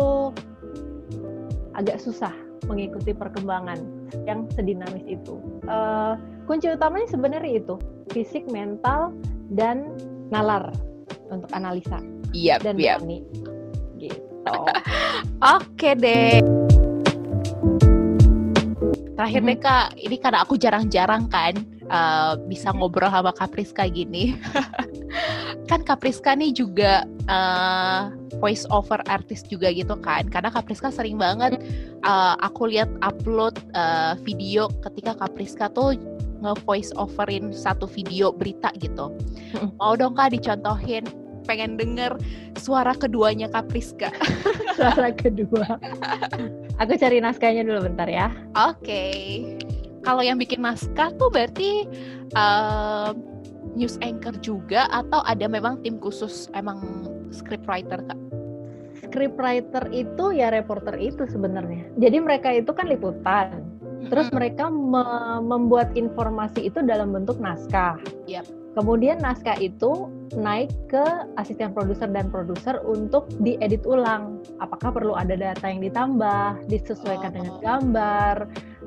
agak susah mengikuti perkembangan yang sedinamis itu. Uh, kunci utamanya sebenarnya itu fisik, mental, dan nalar untuk analisa yep, dan berani. Oke deh. Terakhir deh kak, ini karena aku jarang-jarang kan uh, bisa ngobrol sama Kapriska gini. kan Kapriska nih juga uh, voice over artist juga gitu kan. Karena Kapriska sering banget uh, aku lihat upload uh, video ketika Kapriska tuh nge-voice overin satu video berita gitu. Mau dong kak dicontohin pengen denger suara keduanya Kapriska. suara kedua. Aku cari naskahnya dulu bentar ya. Oke. Okay. Kalau yang bikin naskah tuh berarti uh, news anchor juga atau ada memang tim khusus emang script writer kak? Script writer itu ya reporter itu sebenarnya. Jadi mereka itu kan liputan. Terus mereka me membuat informasi itu dalam bentuk naskah. Yep. Kemudian naskah itu naik ke asisten produser dan produser untuk diedit ulang. Apakah perlu ada data yang ditambah, disesuaikan oh. dengan gambar,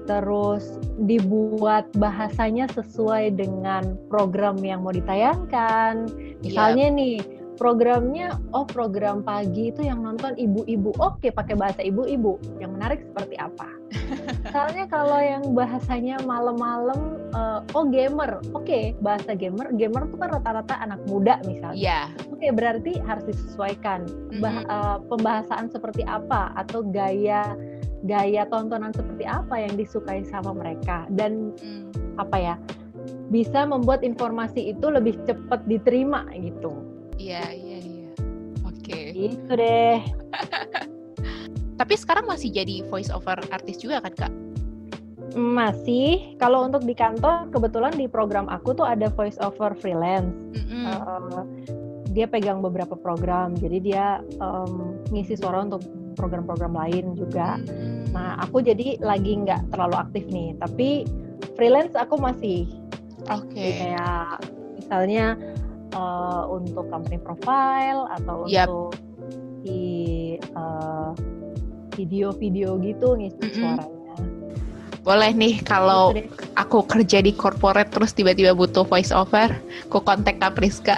terus dibuat bahasanya sesuai dengan program yang mau ditayangkan. Misalnya yep. nih, programnya oh program pagi itu yang nonton ibu-ibu. Oke pakai bahasa ibu-ibu. Yang menarik seperti apa? Misalnya kalau yang bahasanya malam-malam uh, oh gamer. Oke bahasa gamer. Gamer itu kan rata-rata anak muda misalnya. Yeah. oke berarti harus disesuaikan. Bah, uh, pembahasan seperti apa? Atau gaya gaya tontonan seperti apa yang disukai sama mereka? Dan mm. apa ya? Bisa membuat informasi itu lebih cepat diterima gitu Iya, iya, iya. Oke. Okay. Itu deh. Tapi sekarang masih jadi voice over artist juga kan, Kak? Masih. Kalau untuk di kantor, kebetulan di program aku tuh ada voice over freelance. Mm -hmm. uh, dia pegang beberapa program, jadi dia um, ngisi suara untuk program-program lain juga. Mm. Nah, aku jadi lagi nggak terlalu aktif nih, tapi freelance aku masih. Oke. Okay. Kayak misalnya uh, untuk company profile atau yep. untuk di uh, video-video gitu ngisi mm -hmm. suaranya. Boleh nih kalau aku kerja di corporate terus tiba-tiba butuh voice over, aku kontak Kapriska.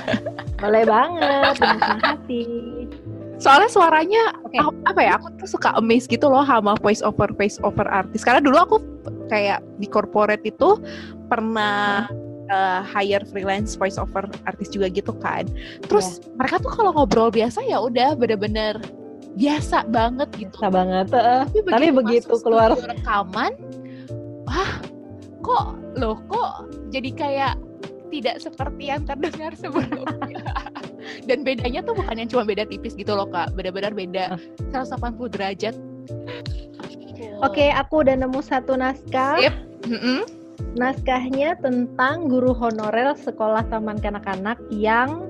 Boleh banget, dengan hati. Soalnya suaranya okay. apa ya? Aku tuh suka amazed gitu loh sama voice over voice over artis. Karena dulu aku kayak di corporate itu pernah hmm uh, hire freelance voice over artis juga gitu kan. Terus yeah. mereka tuh kalau ngobrol biasa ya udah bener-bener biasa banget gitu. Biasa banget. Uh, tapi begitu, tapi begitu keluar rekaman, wah kok loh kok jadi kayak tidak seperti yang terdengar sebelumnya. Dan bedanya tuh bukan yang cuma beda tipis gitu loh kak, benar-benar beda 180 derajat. Oke, okay, aku udah nemu satu naskah. Yep. Mm -hmm Naskahnya tentang guru honorer sekolah taman kanak-kanak yang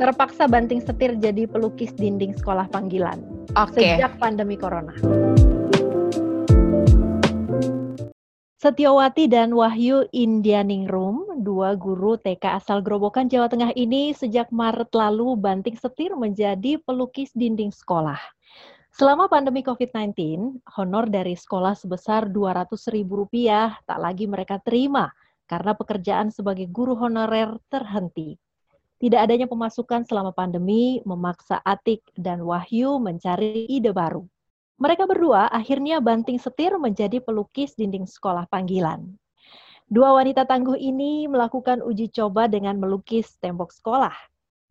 terpaksa banting setir jadi pelukis dinding sekolah panggilan okay. sejak pandemi corona. Setiawati dan Wahyu Indianingrum, dua guru TK asal Grobogan, Jawa Tengah ini sejak Maret lalu banting setir menjadi pelukis dinding sekolah. Selama pandemi COVID-19, honor dari sekolah sebesar Rp200.000 tak lagi mereka terima karena pekerjaan sebagai guru honorer terhenti. Tidak adanya pemasukan selama pandemi memaksa Atik dan Wahyu mencari ide baru. Mereka berdua akhirnya banting setir menjadi pelukis dinding sekolah panggilan. Dua wanita tangguh ini melakukan uji coba dengan melukis tembok sekolah.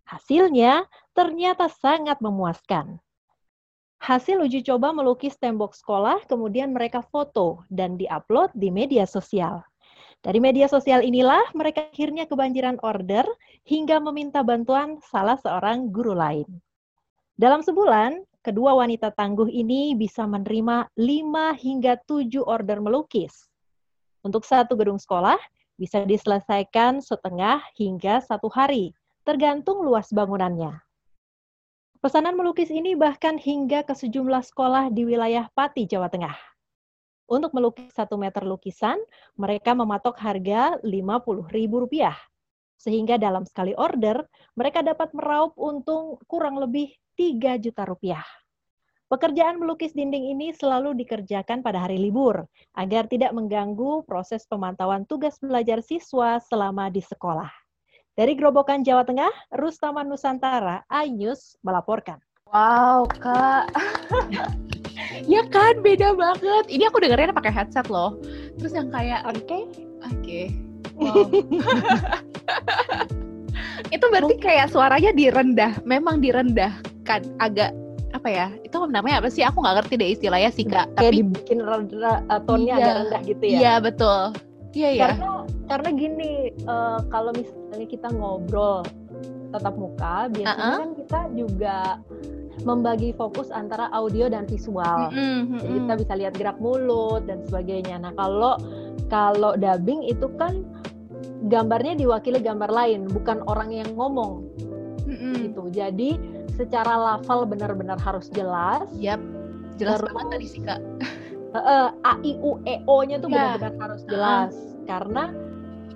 Hasilnya ternyata sangat memuaskan. Hasil uji coba melukis tembok sekolah, kemudian mereka foto dan diupload di media sosial. Dari media sosial inilah mereka akhirnya kebanjiran order hingga meminta bantuan salah seorang guru lain. Dalam sebulan, kedua wanita tangguh ini bisa menerima 5 hingga 7 order melukis. Untuk satu gedung sekolah, bisa diselesaikan setengah hingga satu hari, tergantung luas bangunannya. Pesanan melukis ini bahkan hingga ke sejumlah sekolah di wilayah Pati, Jawa Tengah. Untuk melukis satu meter lukisan, mereka mematok harga Rp50.000. Sehingga dalam sekali order, mereka dapat meraup untung kurang lebih 3 juta rupiah. Pekerjaan melukis dinding ini selalu dikerjakan pada hari libur, agar tidak mengganggu proses pemantauan tugas belajar siswa selama di sekolah. Dari Grobokan, Jawa Tengah, Rustaman Nusantara, Ayus melaporkan. Wow, Kak. ya kan, beda banget. Ini aku dengerin pakai headset loh. Terus yang kayak, oke, okay. oke, okay. wow. itu berarti kayak suaranya direndah, memang direndahkan, agak apa ya? Itu namanya apa sih? Aku nggak ngerti deh istilahnya sih kak. Kayak Tapi dibikin rendah, uh, tonnya iya, agak rendah gitu ya? Iya betul. Iya ya. Karena karena gini, uh, kalau misalnya kita ngobrol tatap muka, biasanya uh -uh. kan kita juga membagi fokus antara audio dan visual. Mm -hmm. Jadi kita bisa lihat gerak mulut dan sebagainya. Nah, kalau kalau dubbing itu kan gambarnya diwakili gambar lain, bukan orang yang ngomong. Mm -hmm. Gitu. Jadi secara lafal benar-benar harus jelas. Yap. Jelas Terus, banget tadi sih, Kak. Uh, A I U E O-nya tuh yeah. benar-benar harus jelas uh karena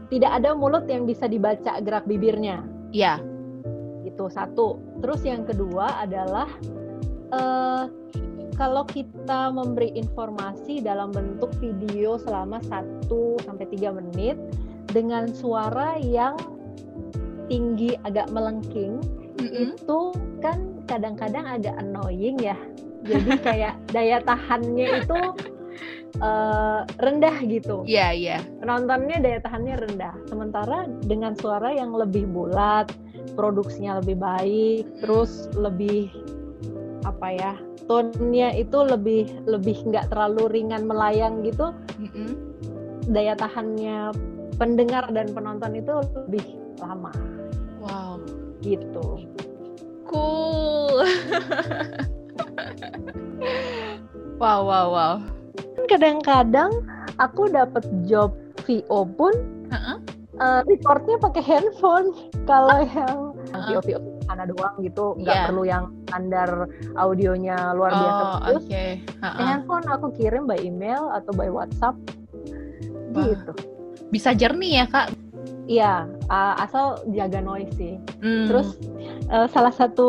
tidak ada mulut yang bisa dibaca gerak bibirnya. Iya. Itu satu. Terus yang kedua adalah uh, kalau kita memberi informasi dalam bentuk video selama 1 sampai 3 menit dengan suara yang tinggi agak melengking mm -hmm. itu kan kadang-kadang agak annoying ya. Jadi kayak daya tahannya itu uh, rendah gitu. Iya, yeah, iya. Yeah. Penontonnya daya tahannya rendah. Sementara dengan suara yang lebih bulat, produksinya lebih baik, terus lebih apa ya? Tonnya itu lebih lebih nggak terlalu ringan melayang gitu. Mm -hmm. Daya tahannya pendengar dan penonton itu lebih lama. Wow. Gitu. Cool. wow, wow, wow kadang-kadang aku dapat job VO pun uh-uh. uh, recordnya pakai handphone kalau uh-huh. yang VO VO karena doang gitu nggak yeah. perlu yang standar audionya luar oh, biasa terus okay. uh-uh. handphone aku kirim by email atau by WhatsApp Wah. gitu bisa jernih ya kak Iya, uh, asal jaga noise sih. Mm. Terus uh, salah satu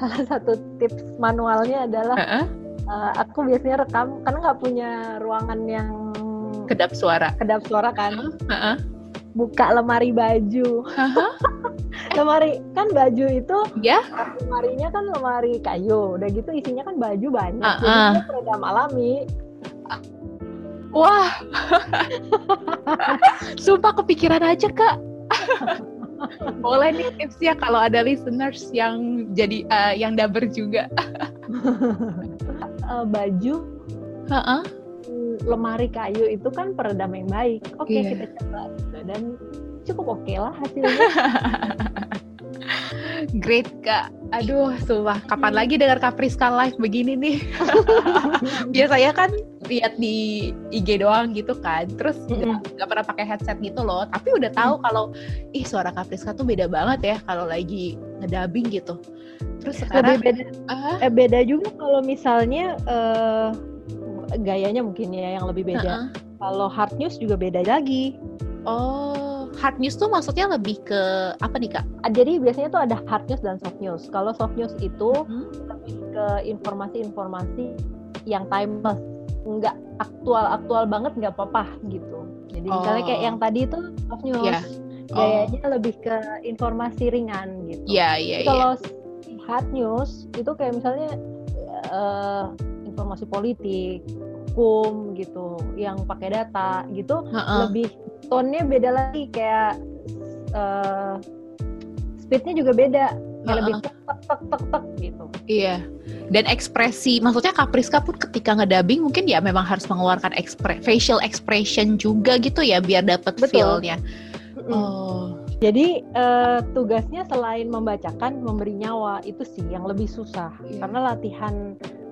salah satu tips manualnya adalah uh -uh uh, aku biasanya rekam karena nggak punya ruangan yang kedap suara. kedap suara kan. Uh-huh. buka lemari baju. Uh-huh. lemari kan baju itu ya. yeah. lemarinya kan lemari kayu udah gitu isinya kan baju banyak. Uh-uh. jadi itu peredam alami. Wah. Sumpah kepikiran aja kak boleh nih tipsnya kalau ada listeners yang jadi uh, yang daber juga uh, baju uh-uh. lemari kayu itu kan peredam yang baik oke okay, iya. yeah. kita coba dan cukup oke okay lah hasilnya Great kak, aduh sumpah kapan hmm. lagi dengar Kapriska live begini nih? Biasanya kan lihat di IG doang gitu kan, terus nggak mm pernah pakai headset gitu loh. Tapi udah tahu mm. kalau ih suara Kapriska tuh beda banget ya kalau lagi ngedabing gitu. Terus sekarang lebih beda, uh, eh, beda juga kalau misalnya uh, gayanya mungkin ya yang lebih beda. Uh -uh. Kalau hard news juga beda lagi. Oh hard news tuh maksudnya lebih ke apa nih kak? Ah, jadi biasanya tuh ada hard news dan soft news. Kalau soft news itu hmm. lebih ke informasi-informasi yang timeless, nggak aktual-aktual banget nggak apa-apa gitu. Jadi oh. misalnya kayak yang tadi itu soft news, yeah. oh. gayanya lebih ke informasi ringan gitu. Iya yeah, iya. Yeah, Kalau hard news itu kayak misalnya uh, informasi politik, hukum gitu, yang pakai data gitu, uh -uh. lebih tone-nya beda lagi kayak uh, speednya juga beda -uh. lebih tek tek tek tek gitu. Iya. Dan ekspresi maksudnya Kapriska pun ketika ngedabing mungkin ya memang harus mengeluarkan ekspre facial expression juga gitu ya biar dapat feel-nya. Oh. Jadi uh, tugasnya selain membacakan memberi nyawa itu sih yang lebih susah. Yeah. karena latihan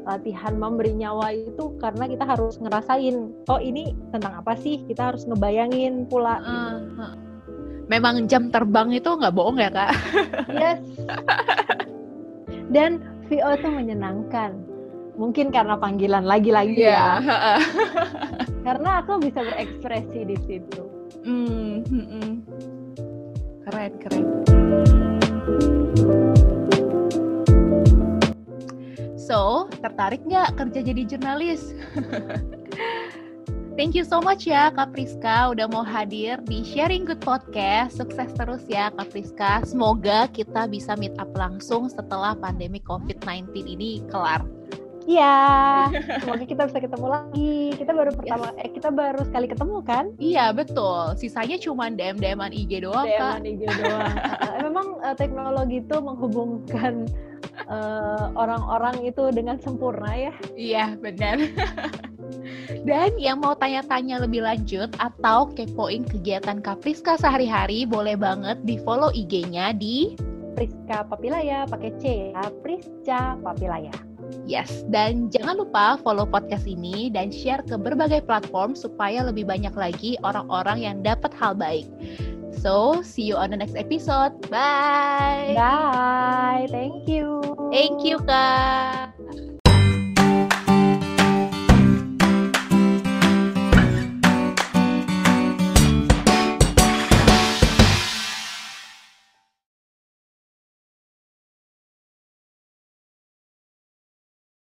latihan memberi nyawa itu karena kita harus ngerasain oh ini tentang apa sih? Kita harus ngebayangin pula uh, uh. Memang jam terbang itu nggak bohong ya kak yes dan VO itu menyenangkan mungkin karena panggilan lagi-lagi Iya. ya. Karena aku bisa berekspresi di situ. Hmm, hmm, hmm. Keren, keren. So, tertarik nggak kerja jadi jurnalis? Thank you so much ya Kak Priska udah mau hadir di Sharing Good Podcast. Sukses terus ya Kak Priska. Semoga kita bisa meet up langsung setelah pandemi COVID-19 ini kelar. Iya, semoga kita bisa ketemu lagi. Kita baru pertama, eh kita baru sekali ketemu kan? Iya betul. Sisanya cuma DM-DM-an IG doang Kak. DM IG doang. Eh, memang eh, teknologi itu menghubungkan eh, orang-orang itu dengan sempurna ya. Iya, benar. Dan yang mau tanya-tanya lebih lanjut atau kepoin kegiatan Kapriska sehari-hari, boleh banget di follow IG-nya di Priska Papilaya pakai C ya, Prisca Papilaya. Yes, dan jangan lupa follow podcast ini dan share ke berbagai platform supaya lebih banyak lagi orang-orang yang dapat hal baik. So, see you on the next episode. Bye. Bye, thank you. Thank you, Kak.